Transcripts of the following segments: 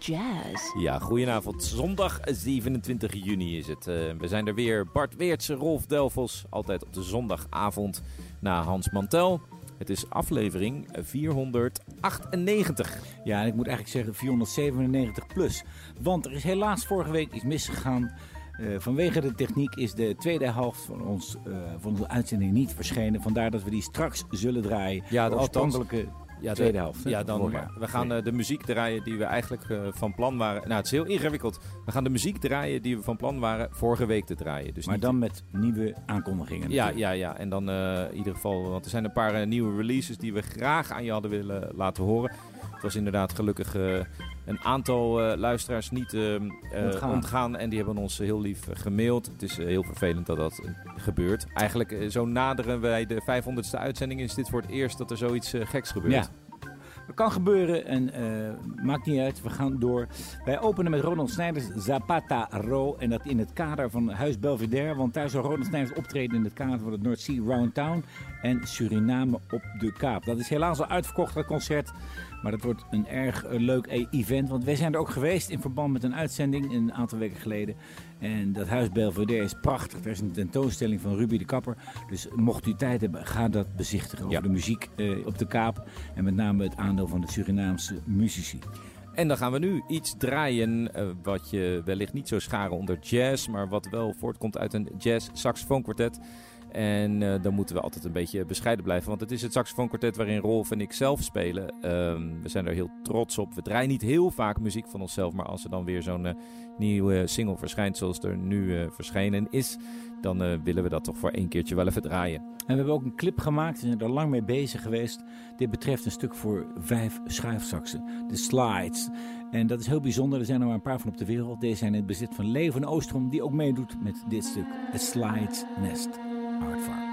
Jazz. Ja, goedenavond. Zondag 27 juni is het. Uh, we zijn er weer. Bart Weertse, Rolf Delvos. Altijd op de zondagavond na Hans Mantel. Het is aflevering 498. Ja, en ik moet eigenlijk zeggen 497 plus. Want er is helaas vorige week iets misgegaan. Uh, vanwege de techniek is de tweede helft van, ons, uh, van onze uitzending niet verschenen. Vandaar dat we die straks zullen draaien. Ja, de oorspronkelijke ja, tweede helft. Ja, dan, we gaan uh, de muziek draaien die we eigenlijk uh, van plan waren. Nou, het is heel ingewikkeld. We gaan de muziek draaien die we van plan waren vorige week te draaien. Dus maar dan met nieuwe aankondigingen. Ja, ja, ja. En dan uh, in ieder geval, want er zijn een paar nieuwe releases die we graag aan je hadden willen laten horen. Het was inderdaad gelukkig een aantal luisteraars niet ontgaan. ontgaan. En die hebben ons heel lief gemaild. Het is heel vervelend dat dat gebeurt. Eigenlijk zo naderen wij de 500ste uitzending. Is dit voor het eerst dat er zoiets geks gebeurt. Ja. Dat kan gebeuren en uh, maakt niet uit. We gaan door. Wij openen met Ronald Snijders Zapata Ro. En dat in het kader van Huis Belvedere. Want daar zal Ronald Snijders optreden in het kader van het North Sea Round Town. En Suriname op de Kaap. Dat is helaas al uitverkocht, dat concert. Maar dat wordt een erg leuk e- event. Want wij zijn er ook geweest in verband met een uitzending een aantal weken geleden. En dat huis Belvedere is prachtig. Er is een tentoonstelling van Ruby de Kapper. Dus mocht u tijd hebben, ga dat bezichtigen. Over Ja. de muziek eh, op de Kaap. En met name het aandeel van de Surinaamse muzici. En dan gaan we nu iets draaien uh, wat je wellicht niet zo scharen onder jazz, maar wat wel voortkomt uit een jazz saxofoonkwartet. En uh, dan moeten we altijd een beetje bescheiden blijven, want het is het saxofoonkwartet waarin Rolf en ik zelf spelen. Um, we zijn er heel trots op. We draaien niet heel vaak muziek van onszelf, maar als er dan weer zo'n uh, nieuwe single verschijnt zoals er nu uh, verschenen is, dan willen we dat toch voor één keertje wel even draaien. En we hebben ook een clip gemaakt, we zijn er lang mee bezig geweest. Dit betreft een stuk voor vijf schuifsaxen, de slides. En dat is heel bijzonder, er zijn er maar een paar van op de wereld. Deze zijn in het bezit van Leven Oostrom, die ook meedoet met dit stuk, het Slides Nest Art Farm.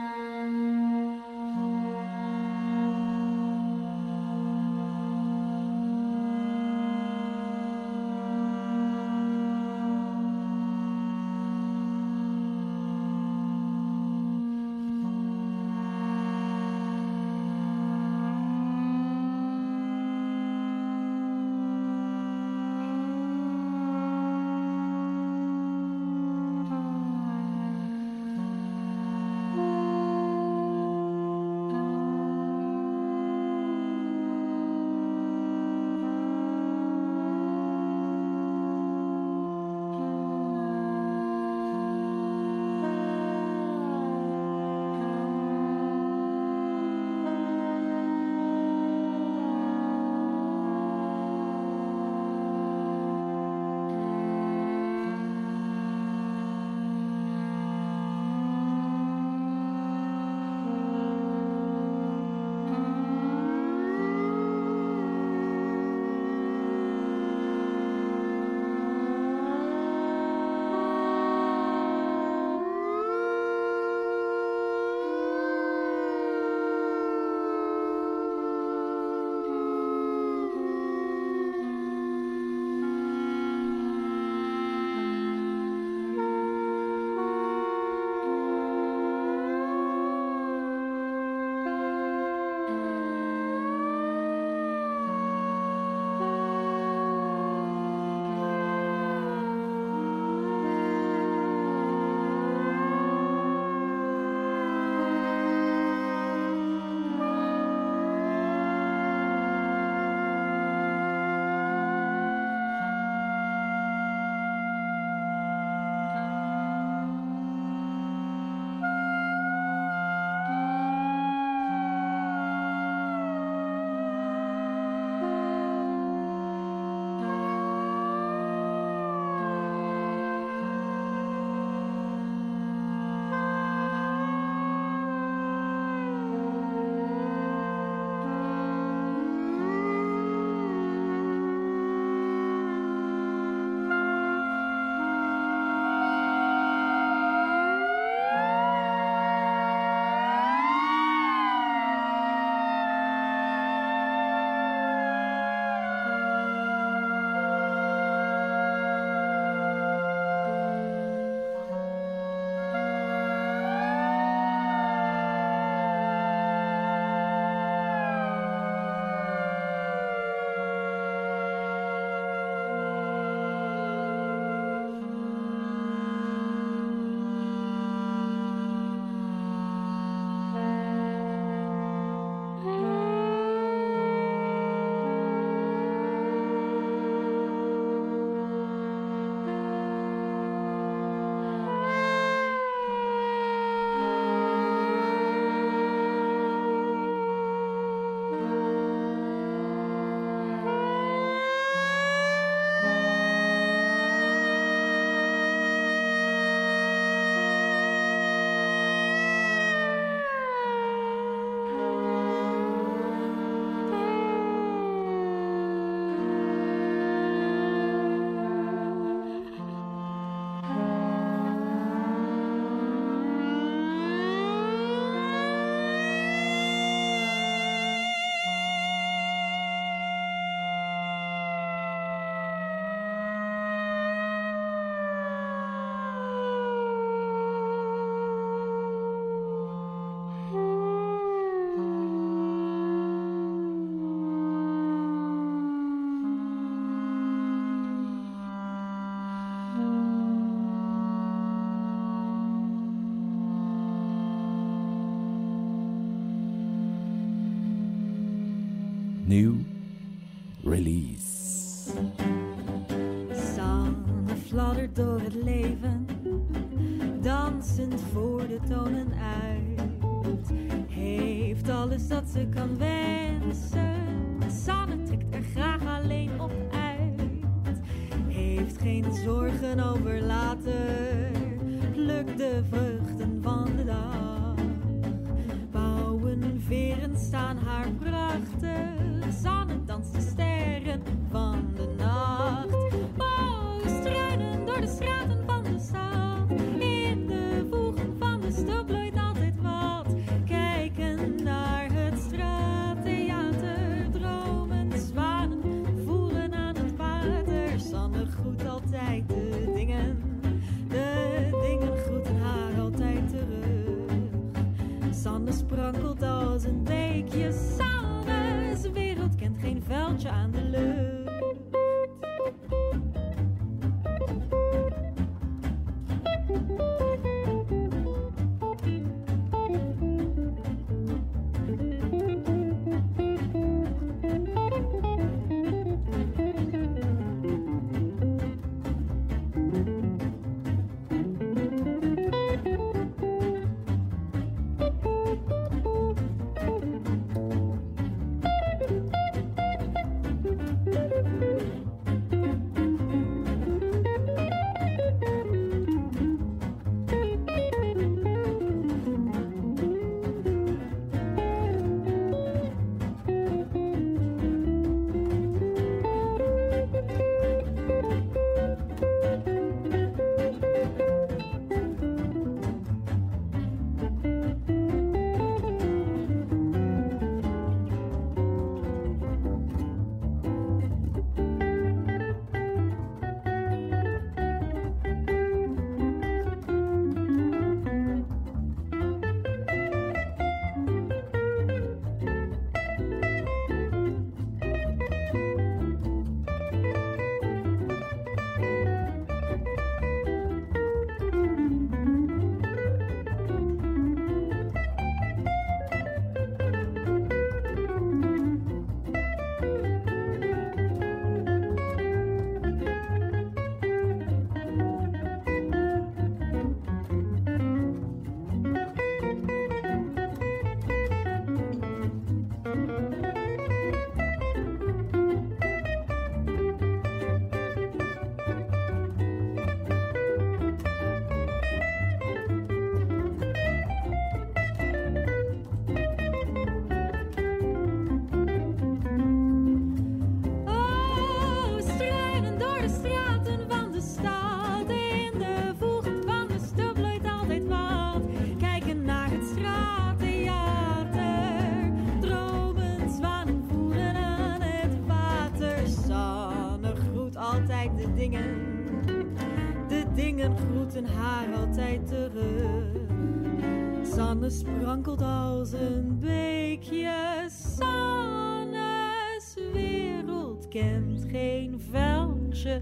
New Release. Sanne fladdert door het leven, dansend voor de tonen uit. Heeft alles dat ze kan wensen, Sanne trekt er graag alleen op uit. Heeft geen zorgen over later, plukt de vruchten van de dag. Staan haar prachtig, aan de lucht. Groeten haar altijd terug. Sanne sprankelt als een beekje. Sanne's wereld kent geen vuiltje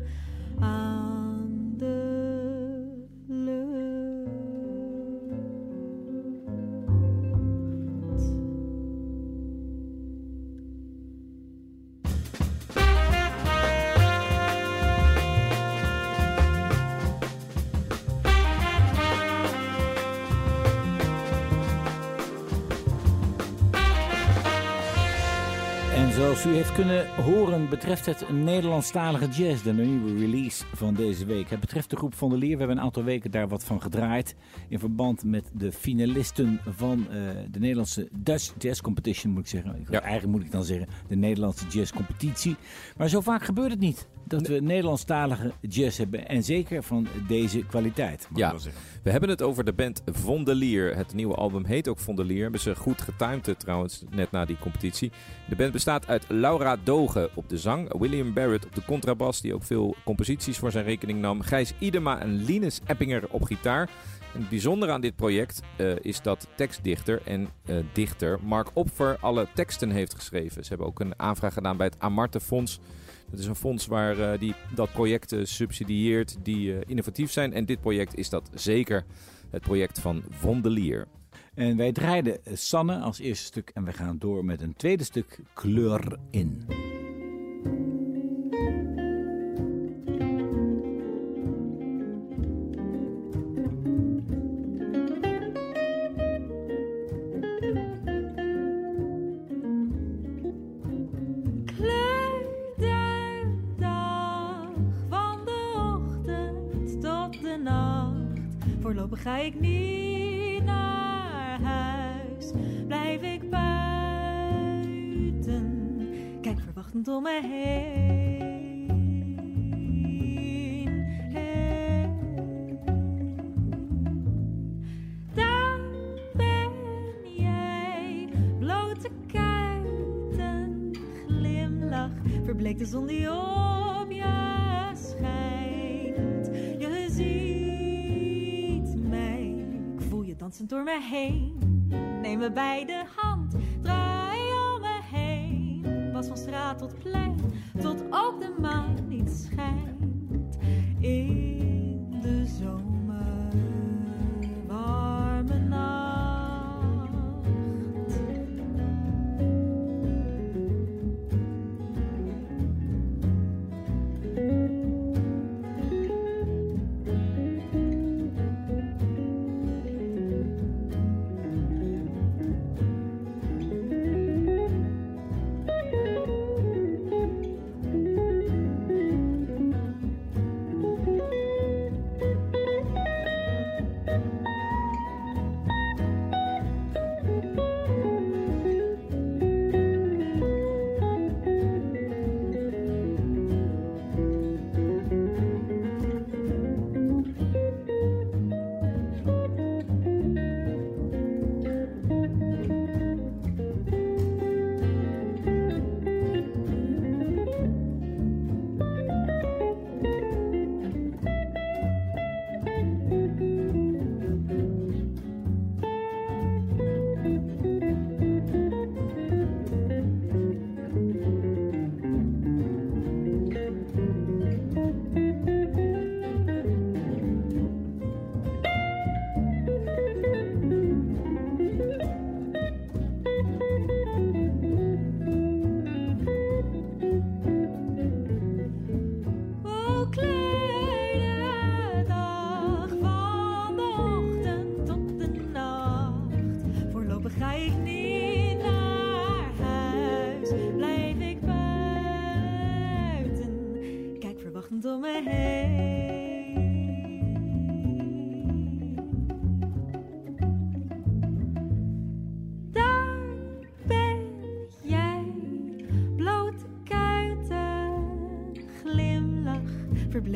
heeft kunnen horen, betreft het Nederlandstalige jazz de nieuwe release van deze week. Het betreft de groep Van der Leer. We hebben een aantal weken daar wat van gedraaid. In verband met de finalisten van eh, de Nederlandse Dutch Jazz Competition, moet ik zeggen. Ja. Eigenlijk moet ik dan zeggen de Nederlandse Jazz Competitie. Maar zo vaak gebeurt het niet dat we Nederlandstalige jazz hebben. En zeker van deze kwaliteit, mag Ja. ik wel zeggen. We hebben het over de band Vondelier. Het nieuwe album heet ook Vondelier. Hebben ze goed getimed eh, trouwens, net na die competitie. De band bestaat uit Laura Dogen op de zang, William Barrett op de contrabas, die ook veel composities voor zijn rekening nam, Gijs Idema en Linus Eppinger op gitaar. En het bijzondere aan dit project eh, is dat tekstdichter en eh, dichter Mark Opfer alle teksten heeft geschreven. Ze hebben ook een aanvraag gedaan bij het Amarte Fonds. Het is een fonds waar, eh, die dat projecten eh, subsidieert die eh, innovatief zijn. En dit project is dat zeker het project van Vondelier. En wij draaiden Sanne als eerste stuk en we gaan door met een tweede stuk Kleur in. Ga ik niet naar huis, blijf ik buiten. Kijk verwachtend om me heen. Daar ben jij, blote kijken. glimlach, verbleekt de zon die door me heen. Neem me bij de hand, draai om me heen. Pas van straat tot plein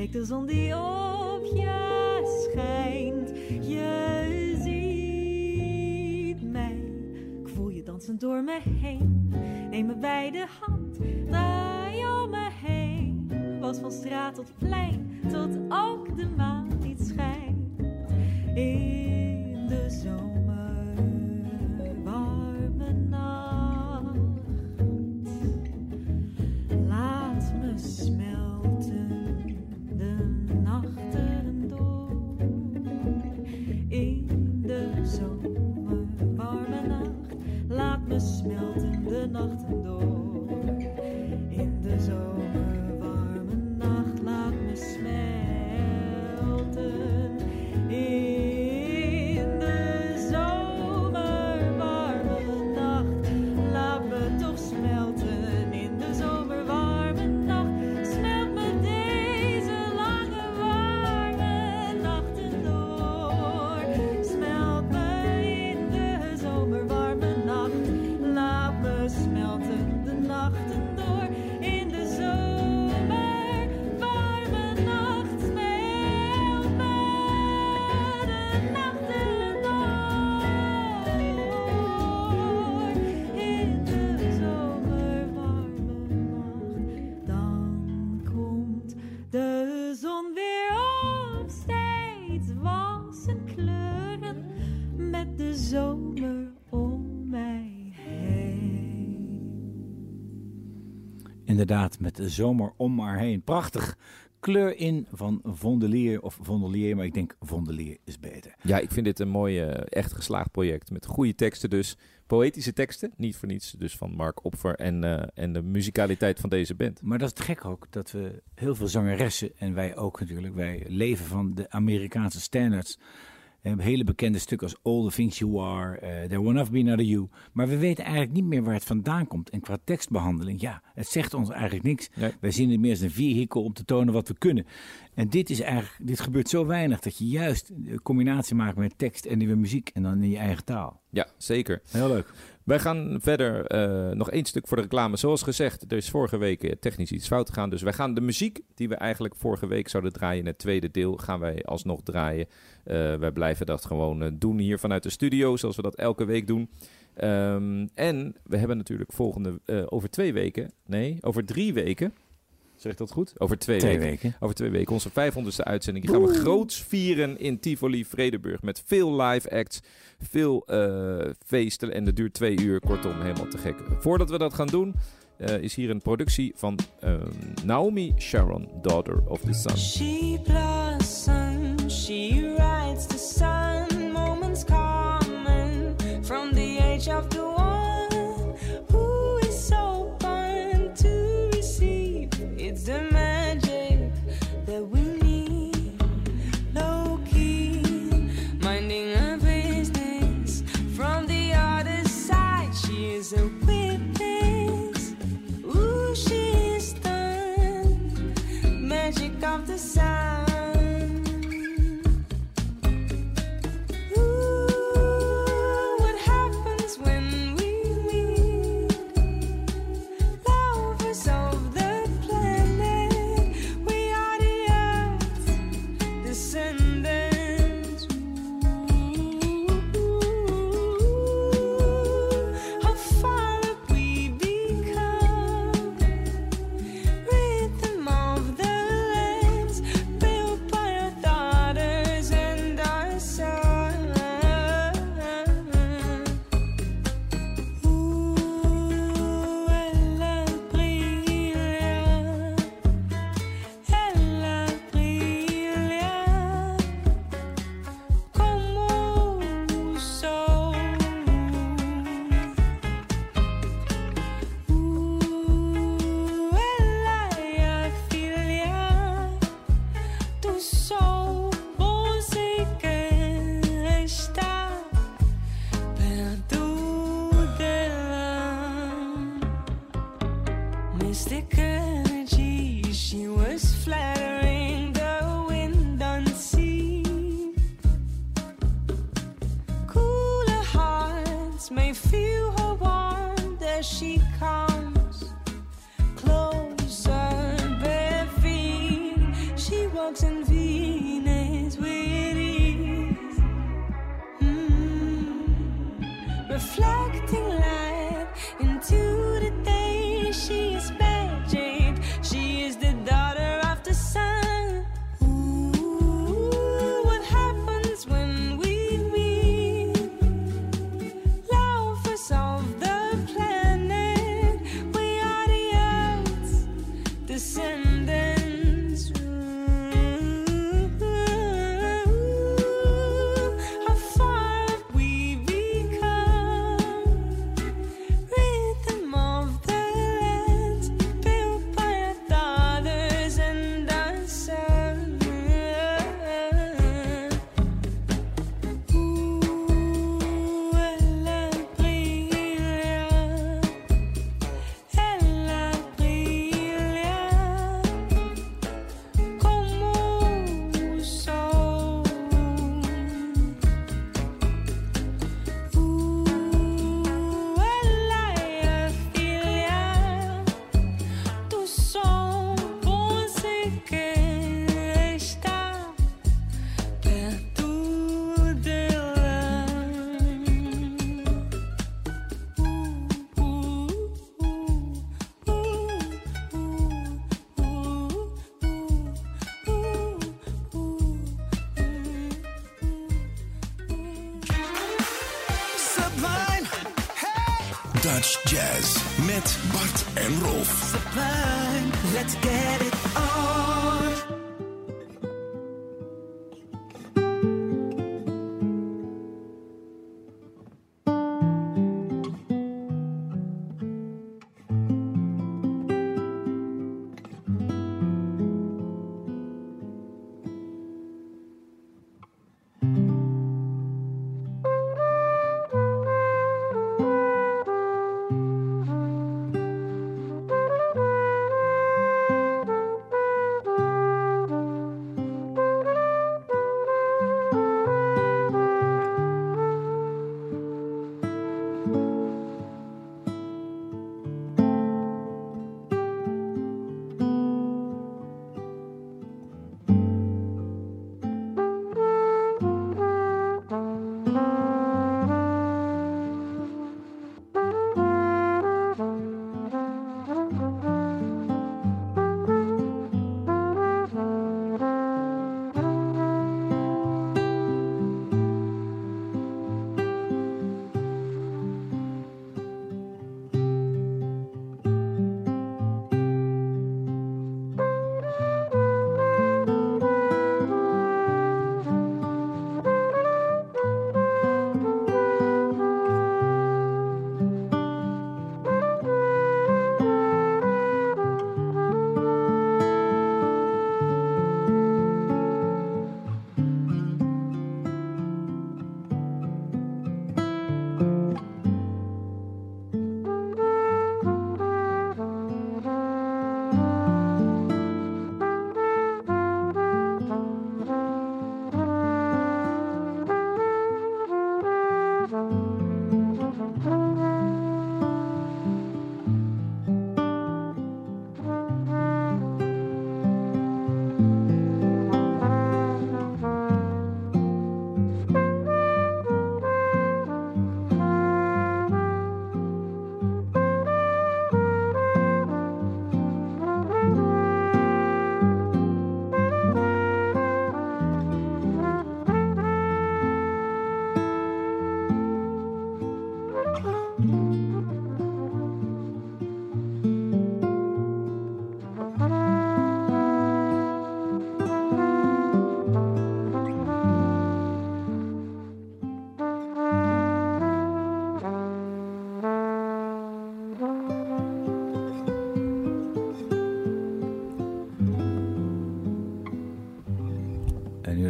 feitos um de outro. nachten. inderdaad, met de zomer om haar heen. Prachtig kleur in van Vondelier of Vondelier, maar ik denk Vondelier is beter. Ja, ik vind dit een mooi, eh, echt geslaagd project met goede teksten dus. Poëtische teksten, niet voor niets, dus van Mark Opfer en, eh, en de muzikaliteit van deze band. Maar dat is het gek ook, dat we heel veel zangeressen, en wij ook natuurlijk, wij leven van de Amerikaanse standards... Hele bekende stukken als All the Things You Are, eh There Will Never Be Another You. Maar we weten eigenlijk niet meer waar het vandaan komt. En qua tekstbehandeling, ja, het zegt ons eigenlijk niks. Nee. Wij zien het meer als een vehikel om te tonen wat we kunnen. En dit is eigenlijk, dit gebeurt zo weinig dat je juist een combinatie maakt met tekst en nieuwe muziek en dan in je eigen taal. Ja, zeker. Heel leuk. Wij gaan verder eh, nog één stuk voor de reclame. Zoals gezegd, er is vorige week eh, technisch iets fout gegaan. Dus wij gaan de muziek die we eigenlijk vorige week zouden draaien in het tweede deel, gaan wij alsnog draaien. Eh, wij blijven dat gewoon doen hier vanuit de studio, zoals we dat elke week doen. Ehm, en we hebben natuurlijk volgende, over twee weken, nee, over drie weken. Zeg ik dat goed? Over twee, Twee weken. weken. Over twee weken, onze 500ste uitzending. Die gaan we groots vieren in Tivoli, Vredeburg. Met veel live acts, veel eh, feesten. En dat duurt twee uur, kortom, helemaal te gek. Voordat we dat gaan doen, eh, is hier een productie van ehm, Naomi Sharon, Daughter of the Sun. She blossoms, she rides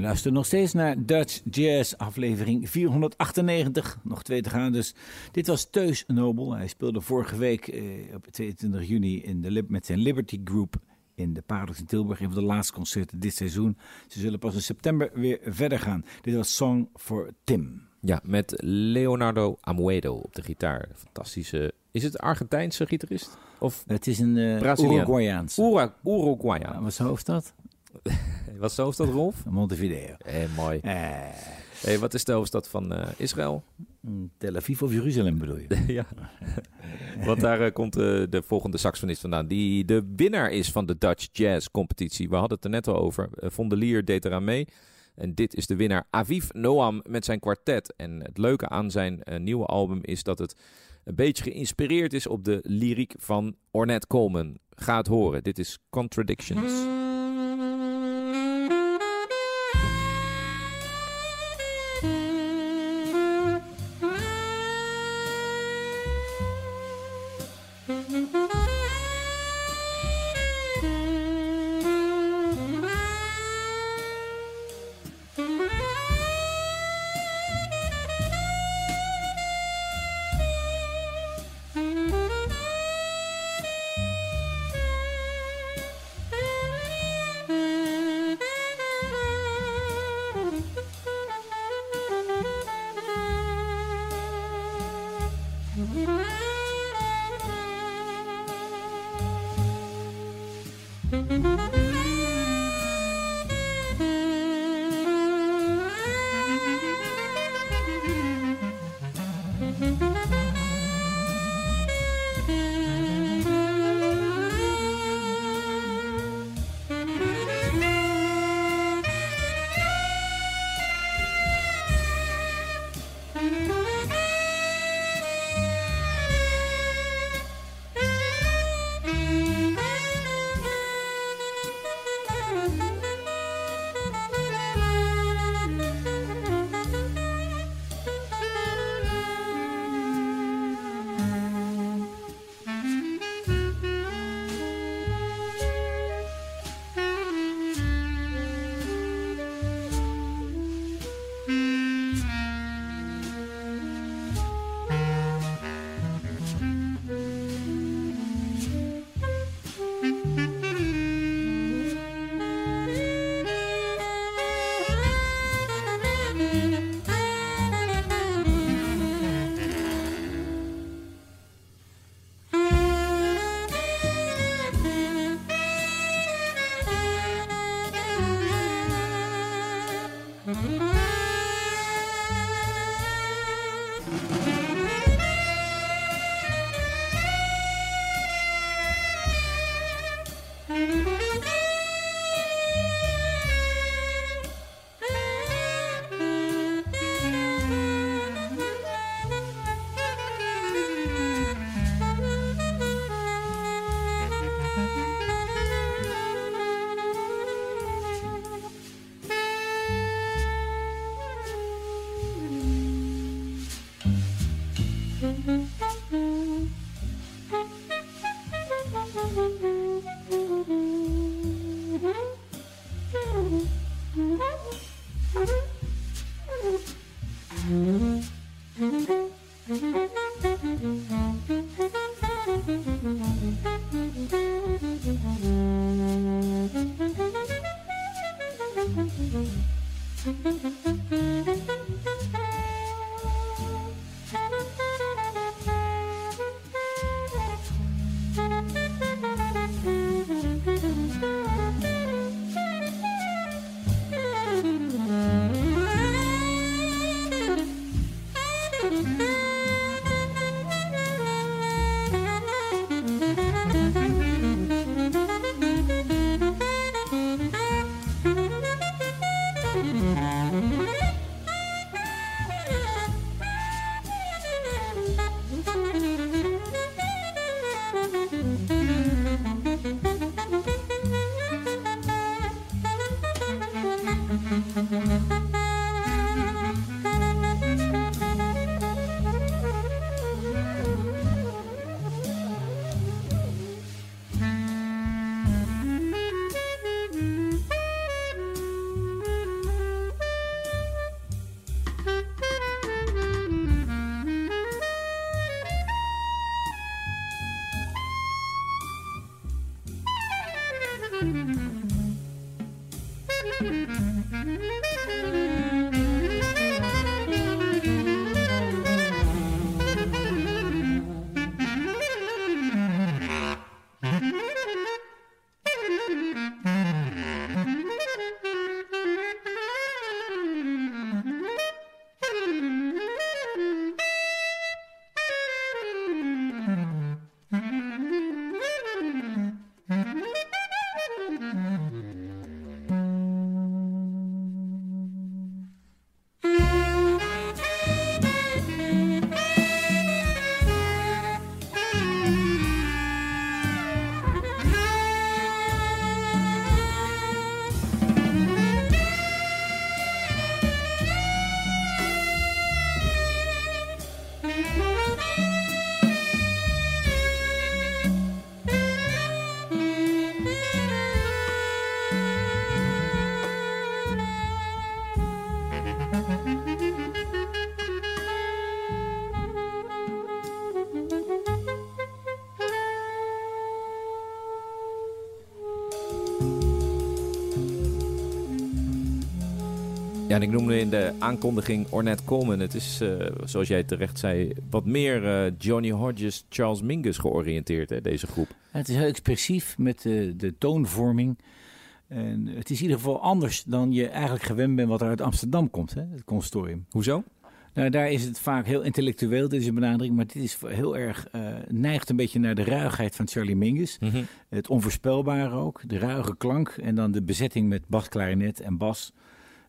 luistert nog steeds naar Dutch Jazz, aflevering 498. Nog twee te gaan, dus dit was Teus Nobel. Hij speelde vorige week eh, op 22 juni in de, Lib- met zijn Liberty Group in de Parels in Tilburg. Een van de laatste concerten dit seizoen. Ze zullen pas in september weer verder gaan. Dit was Song for Tim. Ja, met Leonardo Amuedo op de gitaar. Fantastische. Is het Argentijnse gitarist? Of Het is een eh Braziliaan. Uruguayaans. Ura Uruguayan? Wat is hoofdstad? Wat is de hoofdstad, Rolf? Montevideo. Eh, mooi. Eh, Hey, wat is de hoofdstad van eh, Israël? mm, Tel Aviv of Jeruzalem bedoel je? ja. Want daar eh, komt eh, de volgende saxofonist vandaan. Die de winnaar is van de Dutch Jazz competitie. We hadden het er net al over. Vondelier deed eraan mee. En dit is de winnaar Aviv Noam met zijn kwartet. En het leuke aan zijn eh, nieuwe album is dat het een beetje geïnspireerd is op de lyriek van Ornette Coleman. Ga het horen. Dit is Contradictions. Mm-hmm. En ik noemde in de aankondiging Ornette Coleman. Het is, eh, zoals jij terecht zei, wat meer eh, Johnny Hodges, Charles Mingus georiënteerd, hè, deze groep. Het is heel expressief met de, de toonvorming. En het is in ieder geval anders dan je eigenlijk gewend bent wat er uit Amsterdam komt, hè, het consortium. Hoezo? Nou, daar is het vaak heel intellectueel, dit is een benadering, maar dit is heel erg, eh, neigt een beetje naar de ruigheid van Charlie Mingus. Mhm. Het onvoorspelbare ook, de ruige klank en dan de bezetting met basklarinet en bas.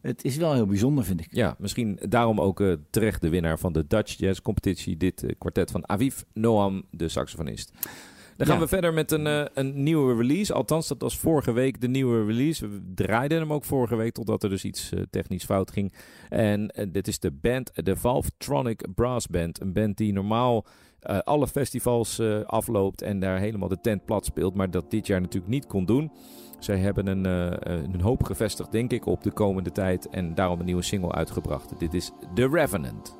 Het is wel heel bijzonder, vind ik. Ja, misschien daarom ook eh, terecht de winnaar van de Dutch Jazz Competitie. Dit eh, kwartet van Aviv Noam, de saxofonist. Dan gaan Ja. we verder met een, eh, een nieuwe release. Althans, dat was vorige week de nieuwe release. We draaiden hem ook vorige week, totdat er dus iets technisch fout ging. En dit is de band, de Valvetronic Brass Band. Een band die normaal alle festivals afloopt en daar helemaal de tent plat speelt. Maar dat dit jaar natuurlijk niet kon doen. Zij hebben een, eh, een hoop gevestigd, denk ik, op de komende tijd. En daarom een nieuwe single uitgebracht. Dit is The Revenant.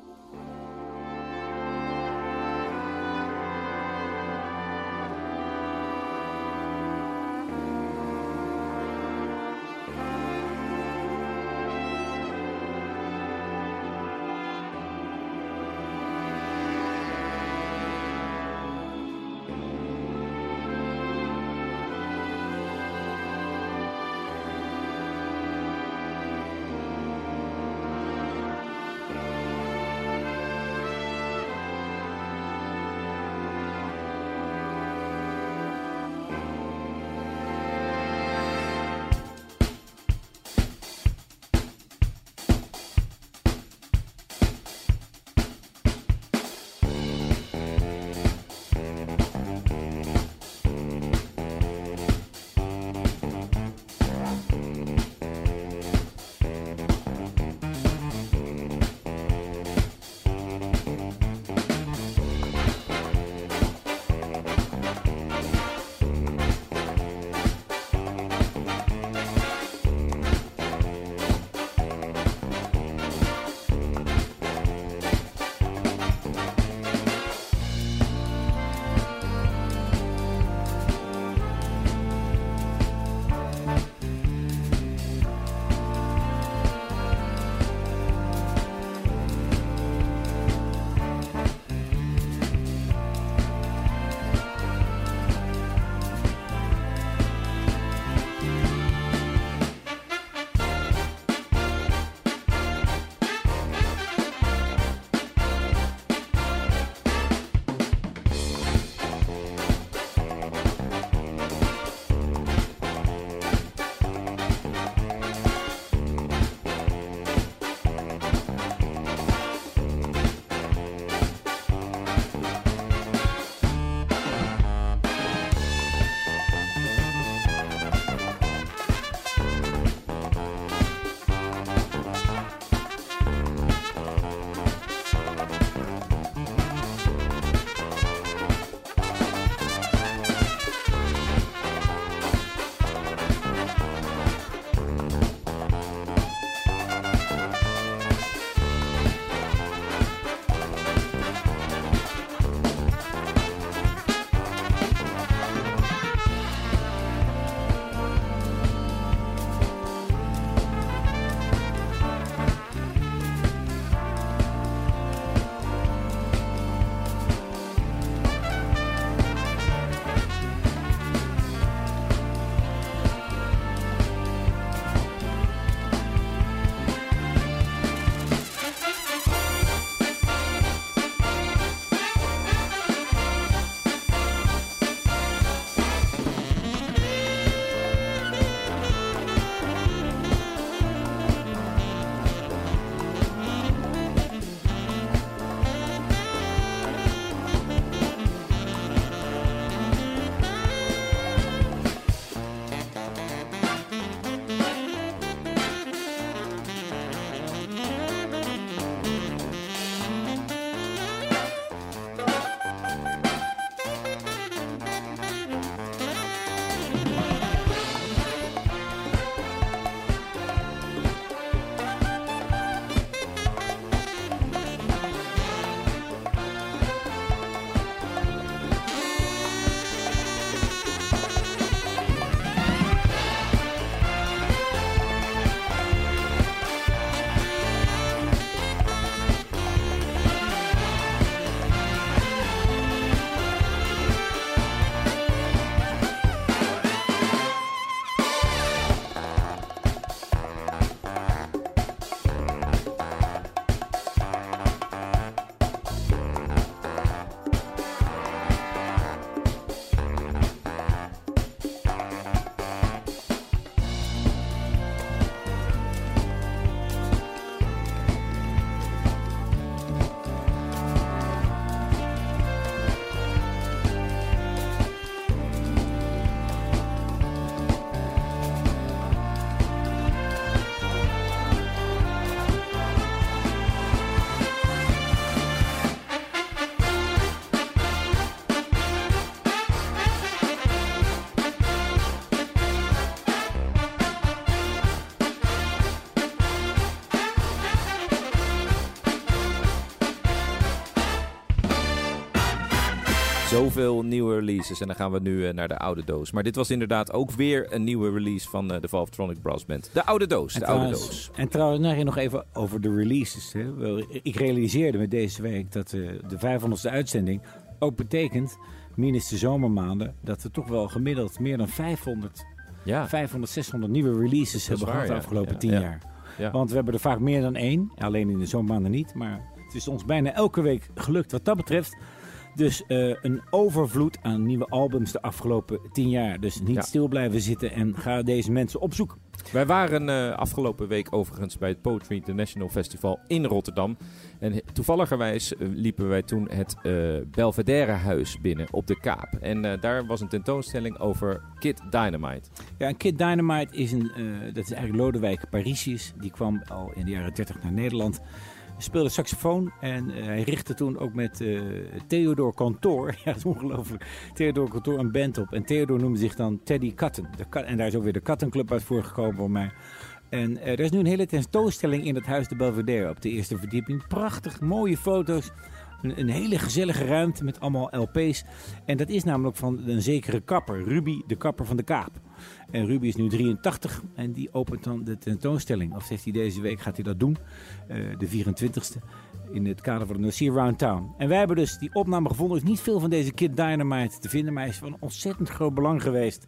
Zoveel nieuwe releases. En dan gaan we nu eh, naar de oude doos. Maar dit was inderdaad ook weer een nieuwe release van eh, de Valvetronic Brass Band. De oude doos, de oude trouwens- doos. En trouwens, nou, nog even over de releases. Hè. Ik realiseerde me deze week dat eh, de 500ste uitzending ook betekent, minus de zomermaanden, dat we toch wel gemiddeld meer dan 500, Ja, 500 600 nieuwe releases hebben gehad de afgelopen Ja, 10 ja. jaar. ja. Want we hebben er vaak meer dan één, alleen in de zomermaanden niet. Maar het is ons bijna elke week gelukt wat dat betreft. Dus eh, een overvloed aan nieuwe albums de afgelopen 10 jaar. Dus niet Ja. stil blijven zitten en ga deze mensen opzoeken. Wij waren eh, afgelopen week overigens bij het Poetry International Festival in Rotterdam. En toevalligerwijs eh, liepen wij toen het eh Belvedere Huis binnen op de Kaap. En daar was een tentoonstelling over Kid Dynamite. Ja, en Kid Dynamite is een, dat is eigenlijk Lodewijk Parisius. Die kwam al in de jaren 30 naar Nederland. Speelde saxofoon en eh, hij richtte toen ook met eh Theodor Kantor, ja dat is ongelooflijk, Theodor Kantor een band op. En Theodor noemde zich dan Teddy Katten. En daar is ook weer de Kattenclub uit voorgekomen voor mij. En eh, er is nu een hele tentoonstelling in het Huis de Belvedere op de eerste verdieping. Prachtig, mooie foto's. Een, hele gezellige ruimte met allemaal LP's. En dat is namelijk van een zekere kapper, Ruby, de kapper van de Kaap. En Ruby is nu 83 en die opent dan de tentoonstelling. Of heeft hij deze week, gaat hij dat doen, eh, de 24ste, in het kader van de Nocia Round Town. En wij hebben dus die opname gevonden. Er is niet veel van deze Kid Dynamite te vinden, maar hij is van ontzettend groot belang geweest.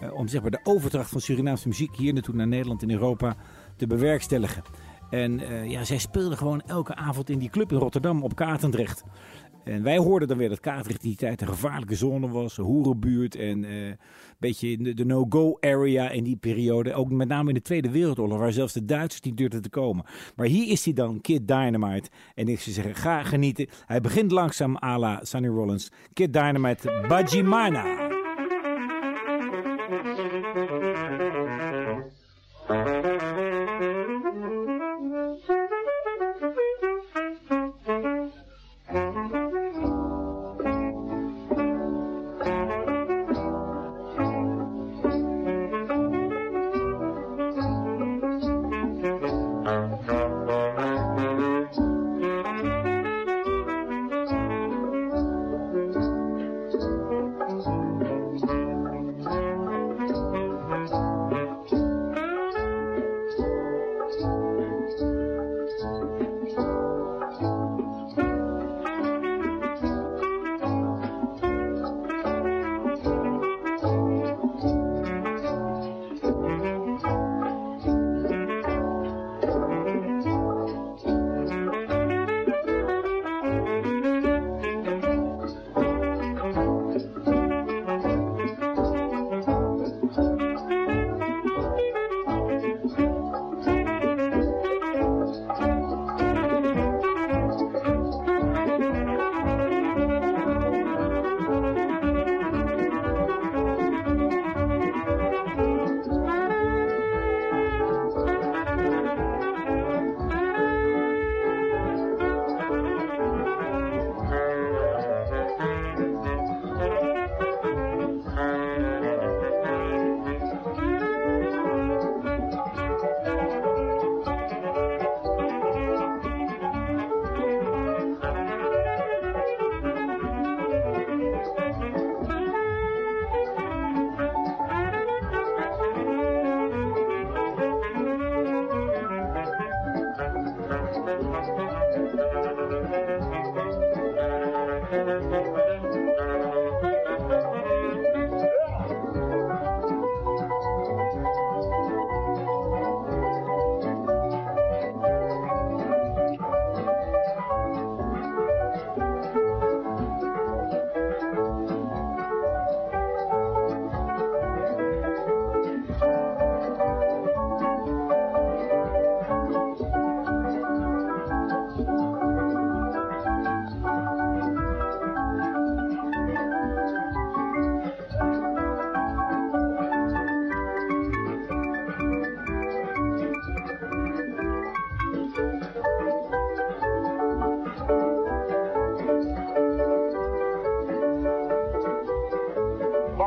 eh, om zeg maar, de overdracht van Surinaamse muziek hier naartoe naar Nederland en Europa te bewerkstelligen. En eh, ja, zij speelden gewoon elke avond in die club in Rotterdam op Katendrecht. En wij hoorden dan weer dat Katendrecht die tijd een gevaarlijke zone was, een hoerenbuurt en eh, een beetje de, de no-go area in die periode. Ook met name in de Tweede Wereldoorlog, waar zelfs de Duitsers niet durfden te komen. Maar hier is hij dan, Kid Dynamite. En ik zou zeggen, ga genieten. Hij begint langzaam à la Rollins. Kid Dynamite, Bajimana.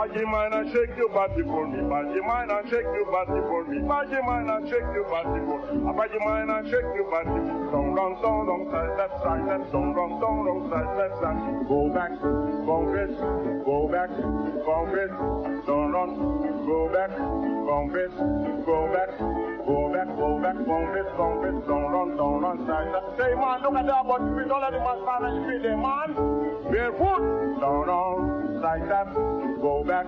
Baggy mine and shake your body for me. Baggy mine and shake your body for me. Baggy mine and shake your body for me. Baggy mine and shake your body for me. Dong dong dong dong side left side left dong dong dong dong side left side. Go back, congress, go back, Don't run, go back, congress, go back, go back, go back, congress, congress, run, don't run, side left. Say man, look at that, but we don't let the man far, and you feel the man. don't run, side left, go back,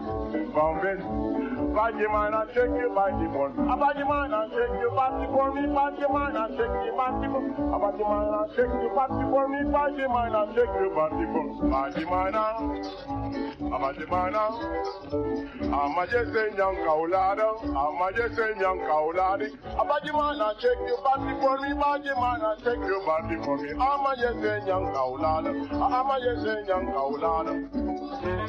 congress. Bag your mind and shake your body bone. I bag your mind and shake your body bone. Me bag your mind and shake your body bone. I bag your mind and shake your body bone. Me bag your mind and shake your body bone. I'm a demana. I'm a jesse nyang. I'm a jesse nyang kauladi. I bag your mind and shake your body bone. Me bag your mind and. I'm a jesse nyang kaulada. I'm a.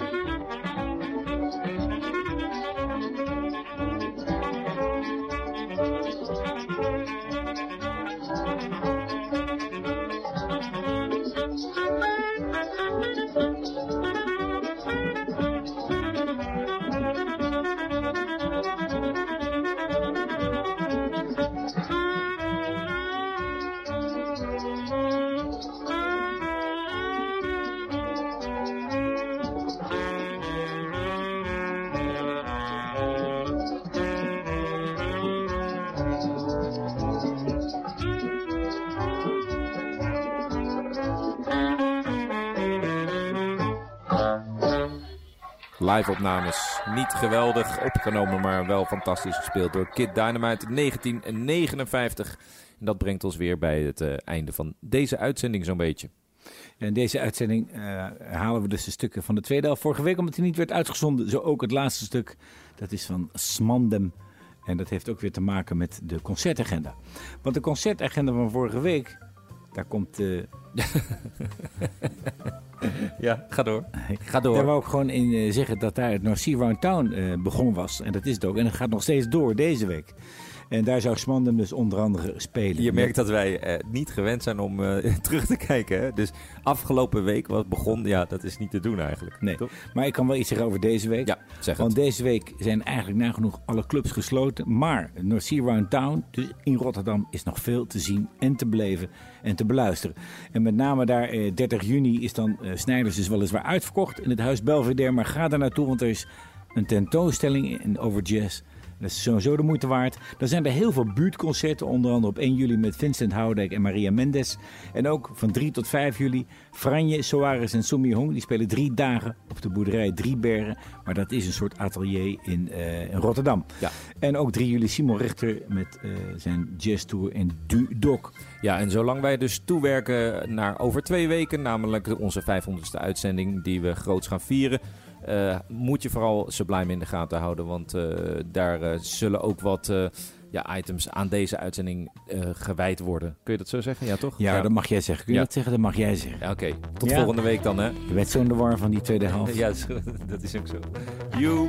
cowlada. Live opnames. Niet geweldig opgenomen, maar wel fantastisch gespeeld door Kid Dynamite in 1959. En dat brengt ons weer bij het eh, einde van deze uitzending zo'n beetje. In deze uitzending eh, halen we dus de stukken van de tweede helft. Vorige week, omdat hij niet werd uitgezonden, zo ook het laatste stuk. Dat is van Smandem. En dat heeft ook weer te maken met de concertagenda. Want de concertagenda van vorige week, daar komt... eh, Ja, ga door. Ga door. Daar wou ik gewoon in eh, zeggen dat daar het North Sea Round Town eh, begonnen was. En dat is het ook. En het gaat nog steeds door deze week. En daar zou Smandem dus onder andere spelen. Je merkt dat wij eh, niet gewend zijn om eh, terug te kijken. Hè? Dus afgelopen week wat begon, ja, dat is niet te doen eigenlijk. Nee, Toch? maar ik kan wel iets zeggen over deze week. Ja, zeg Want het. deze week zijn eigenlijk nagenoeg alle clubs gesloten. Maar North Sea Round Town, dus in Rotterdam, is nog veel te zien en te beleven en te beluisteren. En met name daar, eh, 30 juni, is dan eh, Snijders dus weliswaar uitverkocht in het Huis Belvedere. Maar ga daar naartoe, want er is een tentoonstelling in, over jazz. Dat is sowieso de moeite waard. Dan zijn er heel veel buurtconcerten, onder andere op 1 juli met Vincent Houdijk en Maria Mendes. En ook van 3 tot 5 juli Franje, Soares en Sumi Hong. Die spelen drie dagen op de boerderij Driebergen. Maar dat is een soort atelier in, eh, in Rotterdam. Ja. En ook 3 juli Simon Richter met eh, zijn jazztour in Du-Dok. Ja, en zolang wij dus toewerken naar over twee weken, namelijk onze 500ste uitzending die we groots gaan vieren, eh, moet je vooral Sublime in de gaten houden. Want eh, daar eh, zullen ook wat eh, ja, items aan deze uitzending eh, gewijd worden. Kun je dat zo zeggen? Ja, toch? Ja, dat mag jij zeggen. Kun je Ja. dat zeggen? Dat mag jij zeggen. Ja, Oké, tot Ja. volgende week dan, hè? Je bent zo in de war van die tweede helft. Ja, dat is ook zo. You.